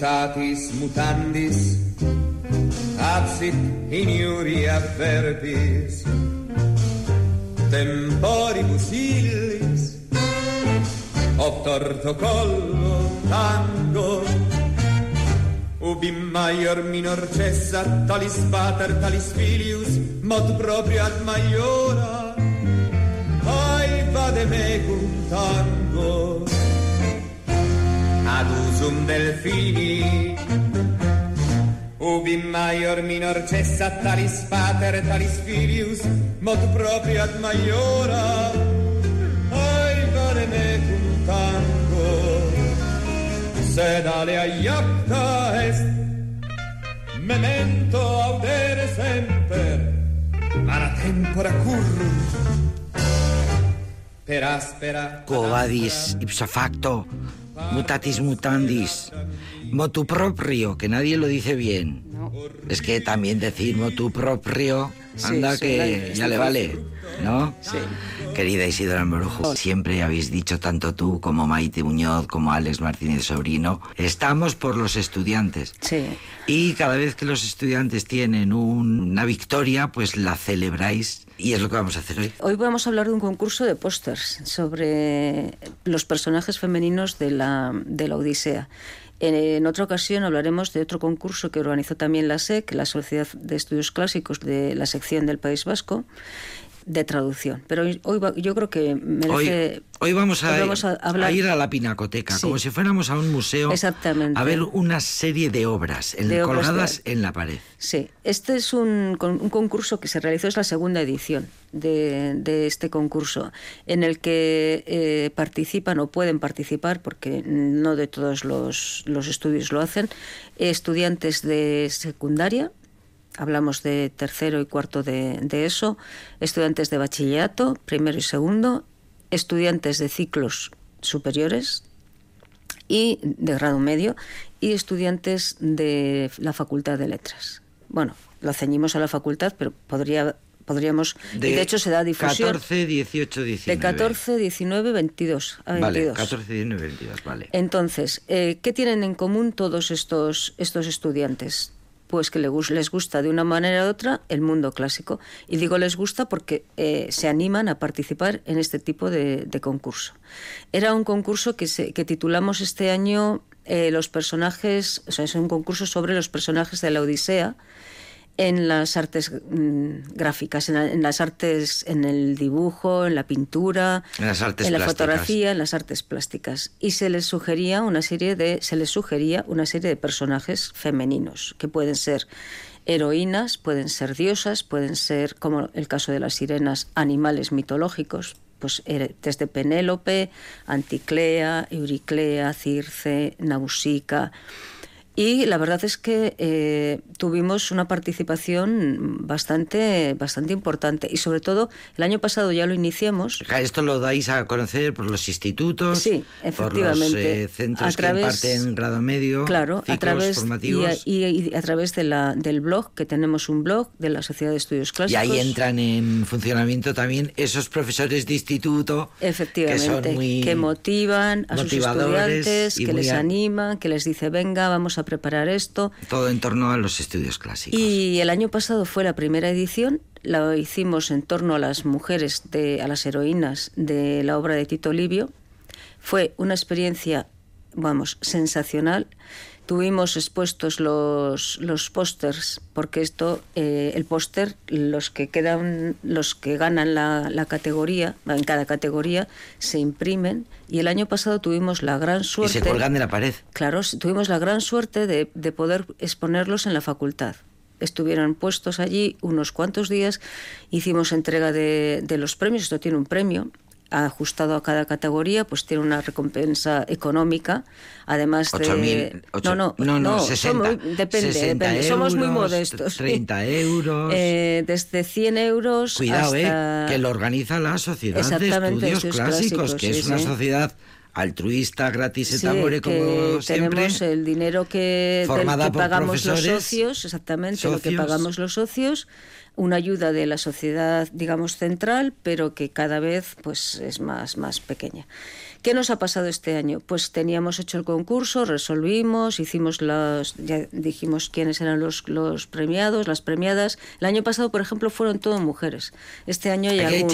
mutatis mutandis, absit in iuria verbis, temporibus illis, obtorto collo tango, ubi maior minor cessa, talis pater, talis filius, mod proprio ad maiora, ai vade mecum tango, ad usum delfini, ubi maior minor cessa, talis pater, talis filius, mod proprio ad maiora, ai vade mecum tango, sed alea iacta est, memento audere semper, mala tempora currunt, per aspera... Quo vadis ipso facto, mutatis mutandis, motu proprio, que nadie lo dice bien. Es que también decir motu proprio, anda sí, que ya le vale, ¿no? Sí. Querida Isidora Morujo, siempre habéis dicho tanto tú como Maite Muñoz, como Alex Martínez Sobrino, estamos por los estudiantes. Sí. Y cada vez que los estudiantes tienen un- una victoria, pues la celebráis y es lo que vamos a hacer hoy. Hoy vamos a hablar de un concurso de pósters sobre los personajes femeninos de la, de la Odisea. En, otra ocasión hablaremos de otro concurso que organizó también la SEC, la Sociedad de Estudios Clásicos de la sección del País Vasco, de traducción. Pero hoy, yo creo que merece... Hoy, hoy vamos, a, hoy vamos a hablar- a ir a la pinacoteca, Sí. como si fuéramos a un museo Exactamente. a ver una serie de obras en- De obras colgadas de- en la pared. Sí, este es un, un concurso que se realizó, es la segunda edición de, de este concurso, en el que eh, participan o pueden participar, porque no de todos los, los estudios lo hacen, estudiantes de secundaria, hablamos de tercero y cuarto de, de eso, estudiantes de bachillerato, primero y segundo, estudiantes de ciclos superiores, y de grado medio y estudiantes de la Facultad de Letras. Bueno, lo ceñimos a la facultad, pero podría podríamos y de hecho se da difusión 14, 18, 19. de 14, 19, 22 a 22. Vale, 14, 19, 22, vale. Entonces, eh, ¿qué tienen en común todos estos, estos estudiantes? Pues que les gusta de una manera u otra el mundo clásico. Y digo les gusta porque eh, se animan a participar en este tipo de, de concurso. Era un concurso que, se, que titulamos este año eh, los personajes, o sea, es un concurso sobre los personajes de la Odisea en las artes mm, gráficas, en, la- en las artes, en el dibujo, en la pintura, En las artes en la plásticas. fotografía, en las artes plásticas. Y se les sugería una serie de, se les sugería una serie de personajes femeninos, que pueden ser heroínas, pueden ser diosas, pueden ser, como el caso de las sirenas, animales mitológicos, pues eh, desde Penélope, Anticlea, Euriclea, Circe, Nausica. Y la verdad es que eh, tuvimos una participación bastante, bastante importante. Y sobre todo, el año pasado ya lo iniciamos. Esto lo dais a conocer por los institutos, Sí, por los efectivamente. eh, centros A través- que imparten grado medio, Claro, a través, y formativos. a, y- y a través de la, del blog, que tenemos un blog de la Sociedad de Estudios Y Clásicos. ahí entran en funcionamiento también esos profesores de instituto Efectivamente, que son muy que motivan a sus estudiantes, y que les animan, que les dice, venga, vamos a preparar esto. todo en torno a los estudios clásicos. Y el año pasado fue la primera edición, la hicimos en torno a las mujeres, de, a las heroínas de la obra de Tito Livio. Fue una experiencia, vamos, sensacional. Tuvimos expuestos los, los pósters, porque esto, eh, el póster, los que quedan, los que ganan la, la categoría, en cada categoría, se imprimen. Y el año pasado tuvimos la gran y suerte. se cuelgan de la pared. Claro, tuvimos la gran suerte de, de poder exponerlos en la facultad. Estuvieron puestos allí unos cuantos días, hicimos entrega de, de los premios, esto tiene un premio ajustado a cada categoría, pues tiene una recompensa económica, además de... no, no, no, no, 60, somos- depende, 60 depende, somos muy modestos. 30 euros. Eh, desde 100 euros Cuidado, hasta... eh, que lo organiza la Sociedad de Estudios Estudios Clásicos, Clásicos, que sí, es una sí. sociedad altruista, gratis Sí, et amore, que como siempre. tenemos el dinero que, del Formada que por pagamos los socios, exactamente, lo que pagamos los socios, una ayuda de la sociedad, digamos, central, pero que cada vez pues es más, más pequeña. ¿Qué nos ha pasado este año? Pues teníamos hecho el concurso, resolvimos, hicimos las, ya dijimos quiénes eran los, los premiados, las premiadas. El año pasado, por ejemplo, fueron todas mujeres. Este año hay algún,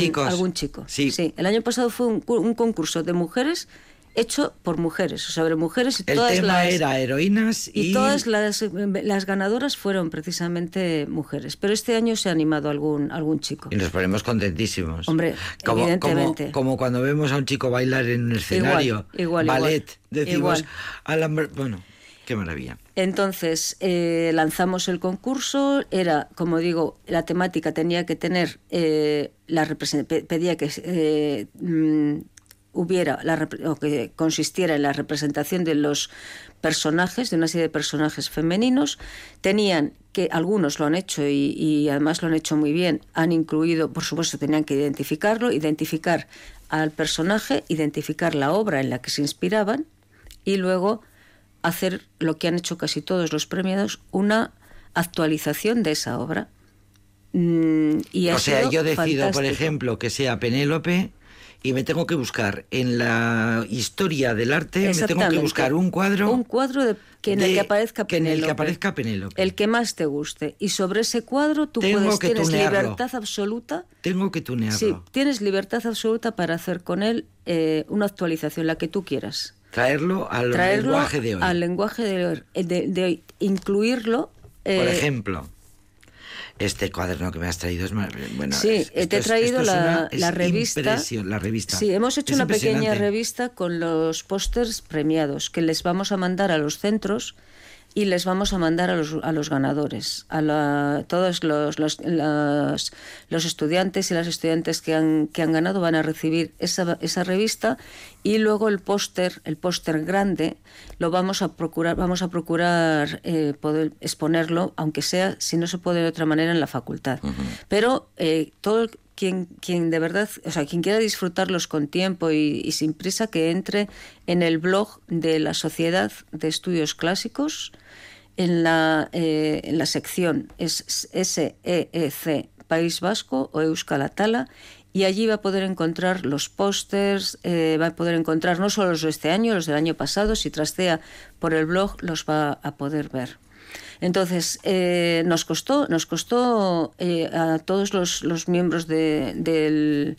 chico. Sí. El año pasado fue un, un concurso de mujeres hecho por mujeres, o sobre mujeres y El todas tema las era heroínas y, y todas las, las ganadoras fueron precisamente mujeres. Pero este año se ha animado algún algún chico. y nos ponemos contentísimos. Hombre, como, evidentemente. Como, como cuando vemos a un chico bailar en un escenario, igual, igual. ballet, decimos, Igual. a la bueno, qué maravilla. Entonces eh, lanzamos el concurso. Era, como digo, la temática tenía que tener eh, la pedía que eh, mm, hubiera la o que consistiera en la representación de los personajes, de una serie de personajes femeninos. Tenían que algunos lo han hecho y, y además lo han hecho muy bien. Han incluido, por supuesto, tenían que identificarlo, identificar al personaje, identificar la obra en la que se inspiraban y luego hacer lo que han hecho casi todos los premiados, una actualización de esa obra. Mm, y O sea, yo decido, por ejemplo, que sea Penélope y me tengo que buscar en la historia del arte, me tengo que buscar un cuadro. Un cuadro de- que en el que aparezca que en el que Penélope. aparezca Penélope. El que más te guste. Y sobre ese cuadro tú Tengo puedes, que tienes tunearlo. libertad absoluta. Tengo que tunearlo. Sí, tienes libertad absoluta para hacer con él eh, una actualización, la que tú quieras. Traerlo al Traerlo lenguaje de hoy. al lenguaje de, hoy, de- de hoy. Incluirlo. Por eh, ejemplo, este cuaderno que me has traído es bueno. Sí, es- eh, te he traído es la, una- es la revista. la revista. Sí, hemos hecho Es una pequeña revista con los pósters premiados que les vamos a mandar a los centros y les vamos a mandar a los, a los ganadores, a la- todos los, los, las- los estudiantes y las estudiantes que han, que han ganado van a recibir esa, esa revista y luego el póster, el póster grande, lo vamos a procurar, vamos a procurar eh, poder exponerlo, aunque sea, si no se puede de otra manera, en la facultad. Pero eh, todo quien, quien de verdad, o sea, quien quiera disfrutarlos con tiempo y, sin prisa, que entre en el blog de la Sociedad de Estudios Clásicos, en la, eh, en la sección es SEEC País Vasco o Euskal Atala, y allí va a poder encontrar los pósters, eh, va a poder encontrar no solo los de este año, los del año pasado, si trastea por el blog los va a poder ver. Entonces, eh, nos costó, nos costó eh, a todos los, los miembros de, del,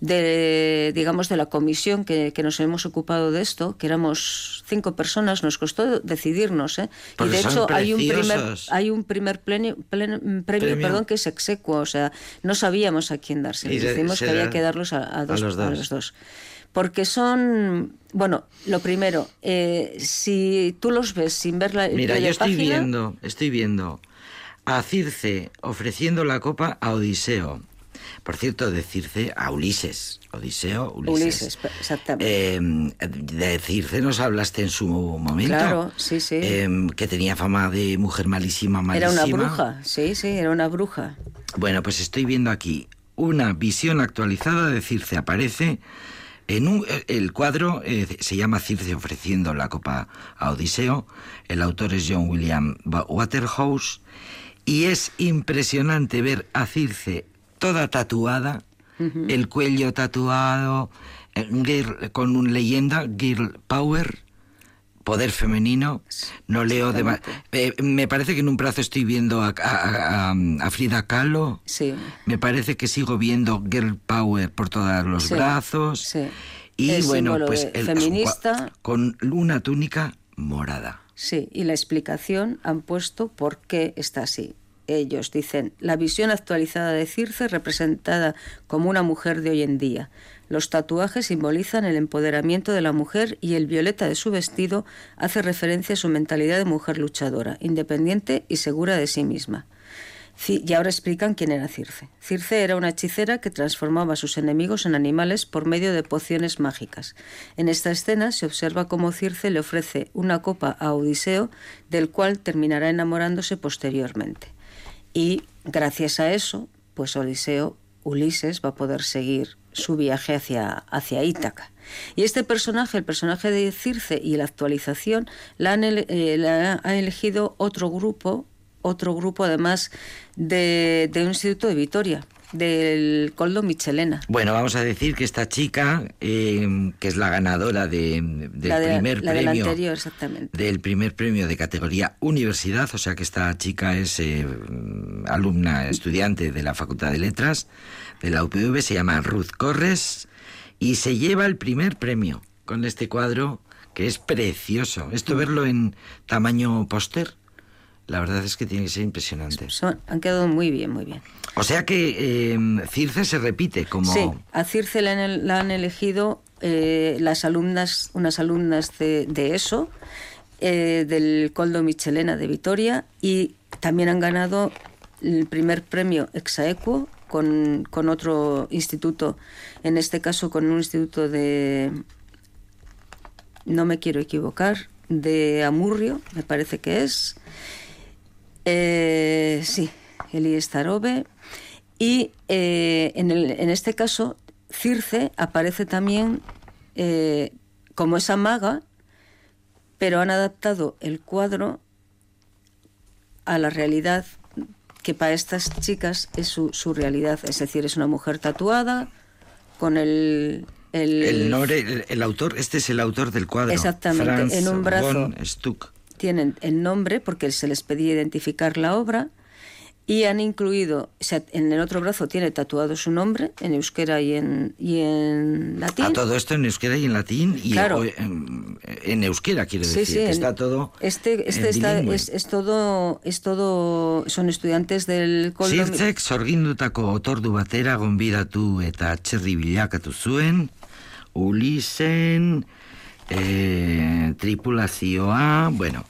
de, digamos, de la comisión que, que nos hemos ocupado de esto, que éramos cinco personas, nos costó decidirnos. ¿eh? Y de hecho hay un primer, hay un primer plenio- plen- premio, Premio. perdón, que es execuo, o sea, no sabíamos a quién darse. Decimos que había que darlos a, a dos, los a dos. los dos. Porque son, bueno, lo primero, eh, si tú los ves sin ver la Mira, yo estoy página, viendo, estoy viendo a Circe ofreciendo la copa a Odiseo. Por cierto, de Circe a Ulises. Odiseo, Ulises. Ulises, exactamente. Eh, de Circe nos hablaste en su momento. Claro, sí, sí. Eh, que tenía fama de mujer malísima, Era malísima. una bruja, sí, sí, era una bruja. Bueno, pues estoy viendo aquí una visión actualizada de Circe. Aparece en un, el cuadro, eh, se llama Circe ofreciendo la copa a Odiseo. El autor es John William Wa- Waterhouse. Y es impresionante ver a Circe toda tatuada, el cuello tatuado, eh, girl- con una leyenda, Girl Power, poder femenino. No leo de... eh, me parece que en un brazo estoy viendo a, a- a- a Frida Kahlo. Sí. Me parece que sigo viendo Girl Power por todos los Sí, brazos. sí. Y El bueno, pues el- feminista. con una túnica morada. Sí, y la explicación han puesto por qué está así. Ellos dicen, la visión actualizada de Circe representada como una mujer de hoy en día. Los tatuajes simbolizan el empoderamiento de la mujer y el violeta de su vestido hace referencia a su mentalidad de mujer luchadora, independiente y segura de sí misma. Y ahora explican quién era Circe. Circe era una hechicera que transformaba a sus enemigos en animales por medio de pociones mágicas. En esta escena se observa cómo Circe le ofrece una copa a Odiseo, del cual terminará enamorándose posteriormente. Y gracias a eso, pues Odiseo, Ulises, va a poder seguir su viaje hacia, hacia Ítaca. Y este personaje, el personaje de Circe y la actualización, la, han eh, ha elegido otro grupo, otro grupo además de, de un instituto de Vitoria, del Coldo Michelena. Bueno, vamos a decir que esta chica, eh, que es la ganadora de, del primer premio, anterior, exactamente. del primer premio de categoría universidad, o sea que esta chica es eh, alumna, estudiante de la Facultad de Letras de la UPV, se llama Ruth Corres y se lleva el primer premio con este cuadro que es precioso. Esto verlo en tamaño póster la verdad es que tiene que ser impresionante. han quedado muy bien, muy bien. O sea que eh, Circe se repite como... Sí, a Circe la han, elegido eh, las alumnas, unas alumnas de, ESO, eh, del Coldo Michelena de Vitoria, y también han ganado el primer premio Exaequo con, otro instituto, en este caso con un instituto de... No me quiero equivocar, de Amurrio, me parece que es, eh, sí, Eli Starobe. Y eh, en, en, este caso, Circe aparece también eh, como esa maga, pero han adaptado el cuadro a la realidad que para estas chicas es su, su realidad. Es decir, es una mujer tatuada con el, el, el, el, autor, este es el autor del cuadro. Exactamente, en un brazo. Tienen el nombre porque se les pedía identificar la obra y han incluido, o sea, en el otro brazo tiene tatuado su nombre en euskera y en, y en latín. A todo esto en euskera y en latín y en, euskera, quiero decir, que está todo Este, este está, es, es, todo, es todo, son estudiantes del Koldo... Zirtzek sorgindutako otordu batera gonbidatu eta txerri bilakatu zuen, Ulisen, eh, tripulación, bueno.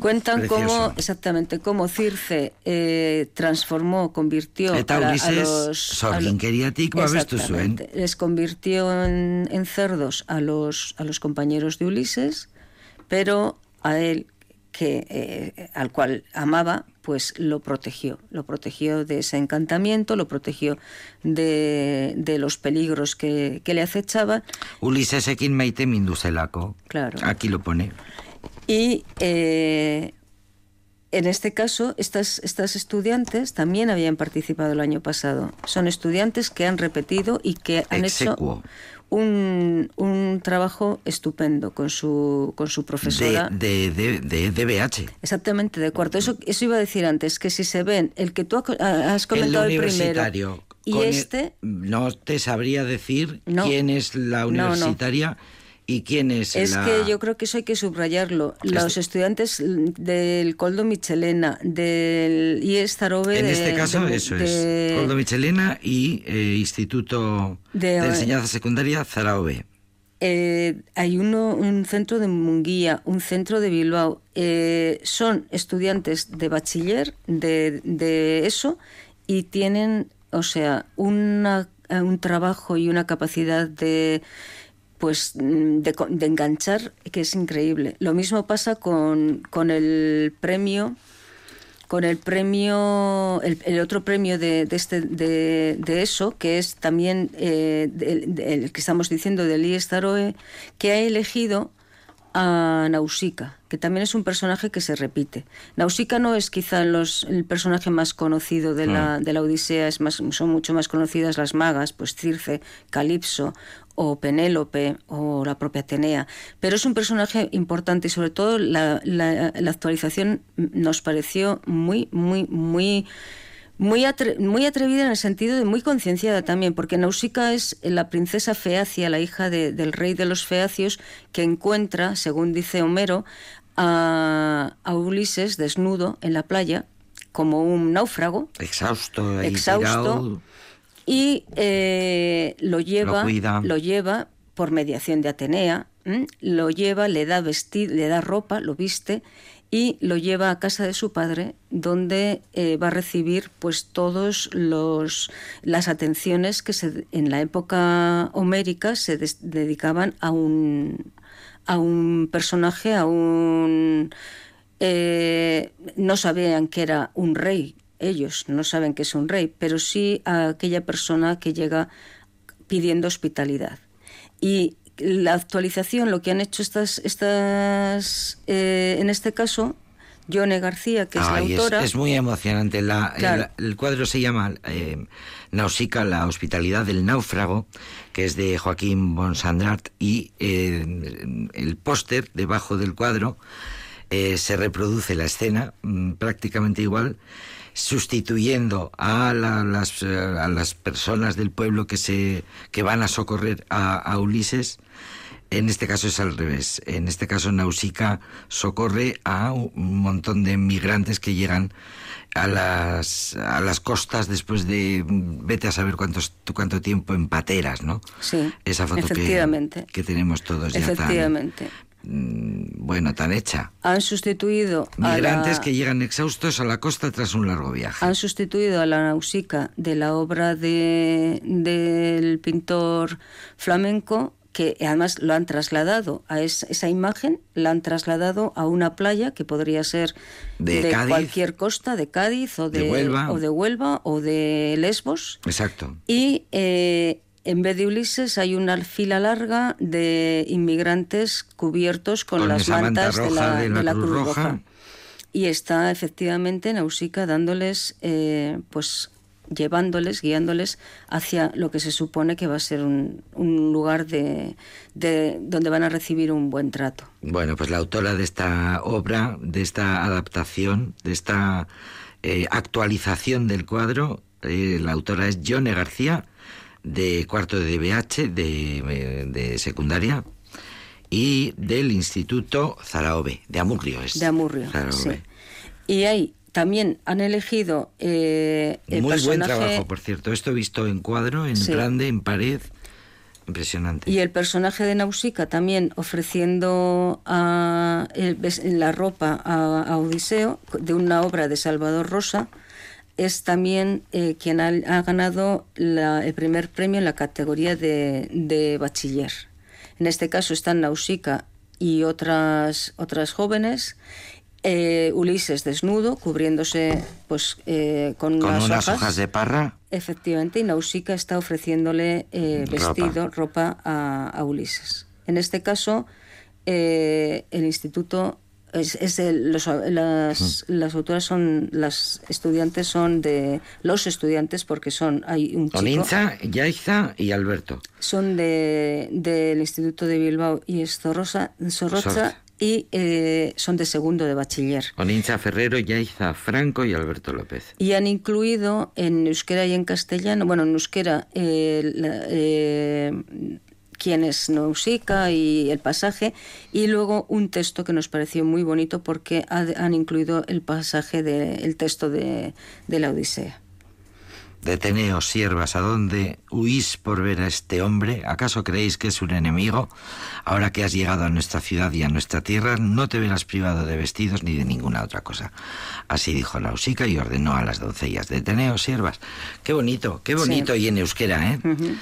Cuentan cómo, exactamente, cómo Circe eh, transformó, convirtió a, a, los... Les convirtió en, en, cerdos a los, a los compañeros de Ulises, pero a él, que, eh, al cual amaba, pues lo protegió, lo protegió de ese encantamiento, lo protegió de, de los peligros que, que, le acechaban. Ulises ekin maite minduzelako. Claro. Aquí lo pone. Y eh, en este caso, estas, estas estudiantes también habían participado el año pasado. Son estudiantes que han repetido y que han hecho un, un, trabajo estupendo con su, con su profesora. De, de, de, DBH. Exactamente, de cuarto. Eso, eso iba a decir antes, que si se ven, el que tú has comentado el, primero. Y este. no te sabría decir quién es la universitaria. ¿Y quién es? Es que yo creo que eso hay que subrayarlo. Los estudiantes del Coldo Michelena, del IES Zarobe... En este caso, eso es. Coldo Michelena y eh, Instituto de, Enseñanza Secundaria Zaraobe. Eh, hay uno, un centro de Munguía, un centro de Bilbao. Eh, son estudiantes de bachiller, de, de eso, y tienen, o sea, una, un trabajo y una capacidad de pues mm, de, de, enganchar que es increíble. Lo mismo pasa con, con el premio con el premio, el, otro premio de, de este, de, de, eso, que es también eh, el que estamos diciendo del IES Taroe, que ha elegido a Nausicaa, que también es un personaje que se repite. Nausicaa no es quizá los, el personaje más conocido de la, mm. de la Odisea, es más, son mucho más conocidas las magas, pues Circe, Calipso o Penélope o la propia Atenea, pero es un personaje importante y sobre todo la, la, la actualización nos pareció muy, muy, muy muy, muy atrevida en el sentido de muy concienciada también, porque Nausicaa es la princesa Feacia, la hija de, del rey de los Feacios, que encuentra, según dice Homero, a, a Ulises desnudo en la playa como un náufrago. Exhausto. Exhausto y eh, lo lleva, lo, lleva por mediación de Atenea, lo lleva, le da vestir, le da ropa, lo viste y lo lleva a casa de su padre, donde eh, va a recibir pues todos los las atenciones que se, en la época homérica se dedicaban a un a un personaje, a un eh, no sabían que era un rey, ellos no saben que es un rey, pero sí a aquella persona que llega pidiendo hospitalidad. Y la actualización, lo que han hecho estas, estas eh, en este caso, Yone García, que es la autora. Es, muy emocionante. La, el, cuadro se llama eh, Nausicaa, la hospitalidad del náufrago, que es de Joaquín Bonsandrat, y eh, el póster debajo del cuadro eh, se reproduce la escena mm, prácticamente igual sustituyendo a, las, a las personas del pueblo que se que van a socorrer a Ulises en este caso es al revés. En este caso Nausicaa socorre a un montón de migrantes que llegan a las, a las costas después de vete a saber cuántos, cuánto tiempo en pateras, ¿no? Sí. Esa foto Que, que tenemos todos ya Efectivamente. Bueno, tan hecha. Han sustituido migrantes que llegan exhaustos a la costa tras un largo viaje. Han sustituido a la Nausicaa de la obra de, del pintor flamenco que además lo han trasladado a esa imagen, la han trasladado a una playa que podría ser de, cualquier costa, de Cádiz o de, Huelva. o de Huelva o de Lesbos. Exacto. Y eh, en vez de Ulises hay una fila larga de inmigrantes cubiertos con, las mantas de la, Cruz, Roja. Y está efectivamente Nausicaa dándoles eh, pues llevándoles, guiándoles hacia lo que se supone que va a ser un, lugar de, donde van a recibir un buen trato. Bueno, pues la autora de esta obra, de esta adaptación, de esta eh, actualización del cuadro, eh, la autora es Yone García, de cuarto de DBH, de, de secundaria, y del Instituto Zaraobe, de Amurrio. Es de Amurrio, sí. Y hay también han elegido eh, el Muy buen trabajo, por cierto. Esto he visto en cuadro, en grande, en pared. Impresionante. Y el personaje de Nausicaa también ofreciendo a la ropa a, Odiseo de una obra de Salvador Rosa es también eh, quien ha, ganado el primer premio en la categoría de, de, bachiller. En este caso están Nausicaa y otras, otras jóvenes eh, Ulises desnudo, cubriéndose pues eh, con, unas, hojas, de parra. Efectivamente, y Nausicaa está ofreciéndole eh, vestido, ropa, a, Ulises. En este caso, el instituto es, las, las, autoras son las estudiantes son de los estudiantes porque son hay un chico Olinza, Yaiza y Alberto son de del instituto de Bilbao y es Zorroza, y eh, son de segundo de bachiller. Onincha Ferrero, Yaiza Franco y Alberto López. Y han incluido en euskera y en castellano, bueno, en euskera, eh, eh, quién es Nausicaa y el pasaje, y luego un texto que nos pareció muy bonito porque han incluido el pasaje del texto de la Odisea. Deteneos, siervas, ¿a dónde huís por ver a este hombre? ¿Acaso creéis que es un enemigo? Ahora que has llegado a nuestra ciudad y a nuestra tierra, no te verás privado de vestidos ni de ninguna otra cosa. Así dijo Nausicaa y ordenó a las doncellas, deteneos, siervas. Qué bonito, qué bonito y en euskera, ¿eh? Uh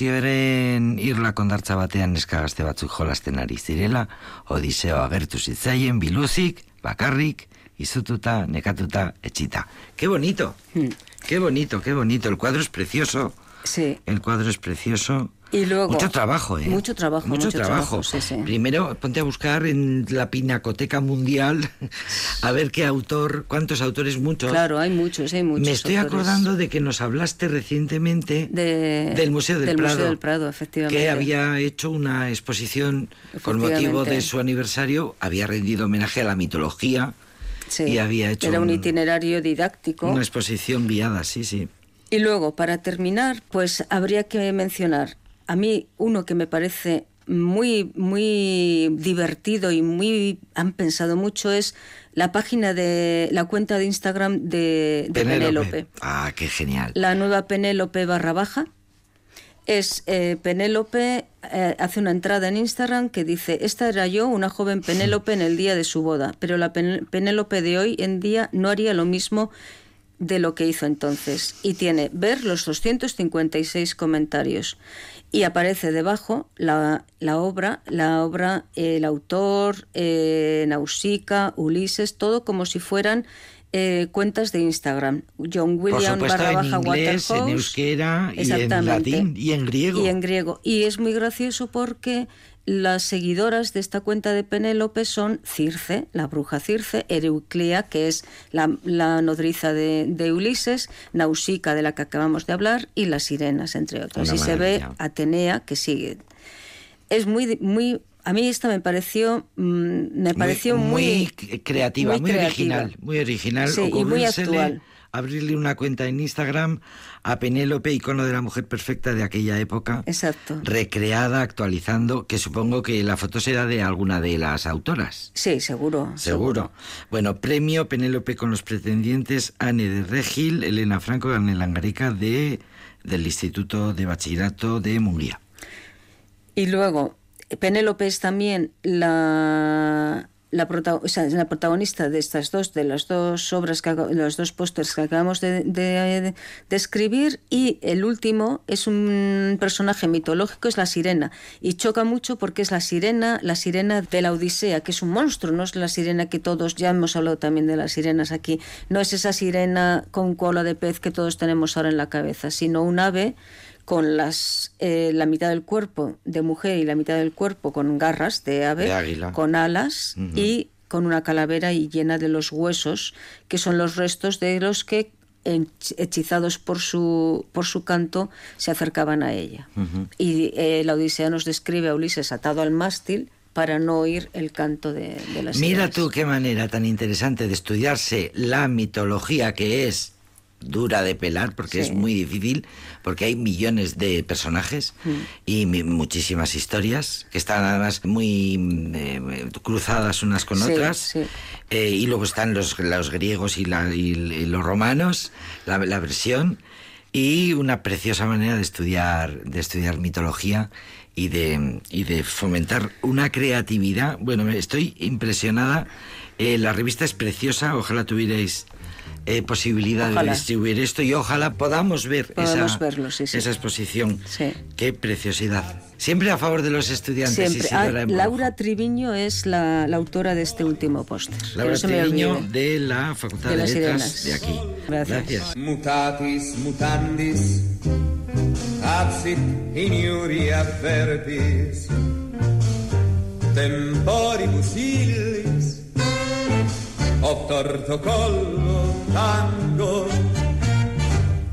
eren irla kondartza batean neskagazte batzuk jolasten ari zirela, Odiseo agertu zitzaien biluzik, bakarrik, izututa, nekatuta, etxita. Qué bonito. Mm. Qué bonito, qué bonito. El cuadro es precioso. Sí. El cuadro es precioso. Y luego, mucho trabajo, ¿eh? Mucho trabajo. Mucho, trabajo. Primero, ponte a buscar en la Pinacoteca Mundial a ver qué autor, cuántos autores, muchos. Claro, hay muchos, hay muchos. Me estoy acordando de que nos hablaste recientemente del Museo del, Prado. Museo del Prado, efectivamente. Que había hecho una exposición con motivo de su aniversario, había rendido homenaje a la mitología y había hecho... Era un, itinerario didáctico. Una exposición guiada, sí, sí. Y luego, para terminar, pues habría que mencionar a mí uno que me parece muy, muy divertido y muy han pensado mucho es la página de la cuenta de Instagram de, de Penélope. Ah, qué genial. La nueva Penélope barra baja es eh, Penélope eh, hace una entrada en Instagram que dice, esta era yo, una joven Penélope en el día de su boda, pero la Penélope de hoy en día no haría lo mismo de lo que hizo entonces. Y tiene ver los 256 comentarios. Y aparece debajo la, la obra, la obra, el autor, eh, Nausicaa, Ulises, todo como si fueran eh, cuentas de Instagram. John William Por supuesto, barra en baja inglés, en euskera y en latín y en griego. Y en griego. Y es muy gracioso porque las seguidoras de esta cuenta de Penélope son Circe, la bruja Circe, Ereuclea, que es la, la nodriza de, de Ulises, Nausica, de la que acabamos de hablar, y las sirenas, entre otras. Una y se ve. Atenea, que sigue. Es muy, muy. A mí esta me pareció, mm, me pareció muy, c- creativa, muy, creativa. original, muy original. Sí, y muy actual. Abrirle una cuenta en Instagram a Penélope, icono de la mujer perfecta de aquella época. Exacto. Recreada, actualizando, que supongo que la foto será de alguna de las autoras. Sí, seguro. Seguro. Bueno, premio Penélope con los pretendientes Anne de Regil, Elena Franco, Daniela Angarica de, del Instituto de Bachillerato de Munguía. Y luego, Penélope es también la, protagonista de estas dos, de las dos obras, que, los dos pósters que acabamos de, de- de escribir. Y el último es un personaje mitológico, es la sirena. Y choca mucho porque es la sirena, la sirena de la Odisea, que es un monstruo, no es la sirena que todos, ya hemos hablado también de las sirenas aquí, no es esa sirena con cola de pez que todos tenemos ahora en la cabeza, sino un ave con las eh, la mitad del cuerpo de mujer y la mitad del cuerpo con garras de ave, De con alas y con una calavera y llena de los huesos, que son los restos de los que hech- hechizados por su por su canto se acercaban a ella. Y eh, la Odisea nos describe a Ulises atado al mástil para no oír el canto de, de las Mira tú qué manera tan interesante de estudiarse la mitología que es dura de pelar porque Sí. es muy difícil porque hay millones de personajes Mm. y muchísimas historias que están además muy mm, eh, cruzadas unas con Sí, otras sí. Eh, y luego están los, los griegos y, la- y- y los romanos la, la versión y una preciosa manera de estudiar de estudiar mitología y de, y de fomentar una creatividad. Bueno, estoy impresionada. Eh, la revista es preciosa, ojalá tuvierais eh, posibilidad Ojalá. de distribuir esto y ojalá podamos ver Podamos esa, verlo, sí, sí. esa exposición. Sí. Qué preciosidad. Siempre a favor de los estudiantes. Siempre. Ah. Laura Triviño es la, la autora de este último póster. Laura no olvide. de la Facultad De de, las Letras Sirenas. de aquí. Gracias. Mutatis mutandis, absit in verbis, temporibus of tortocollo tango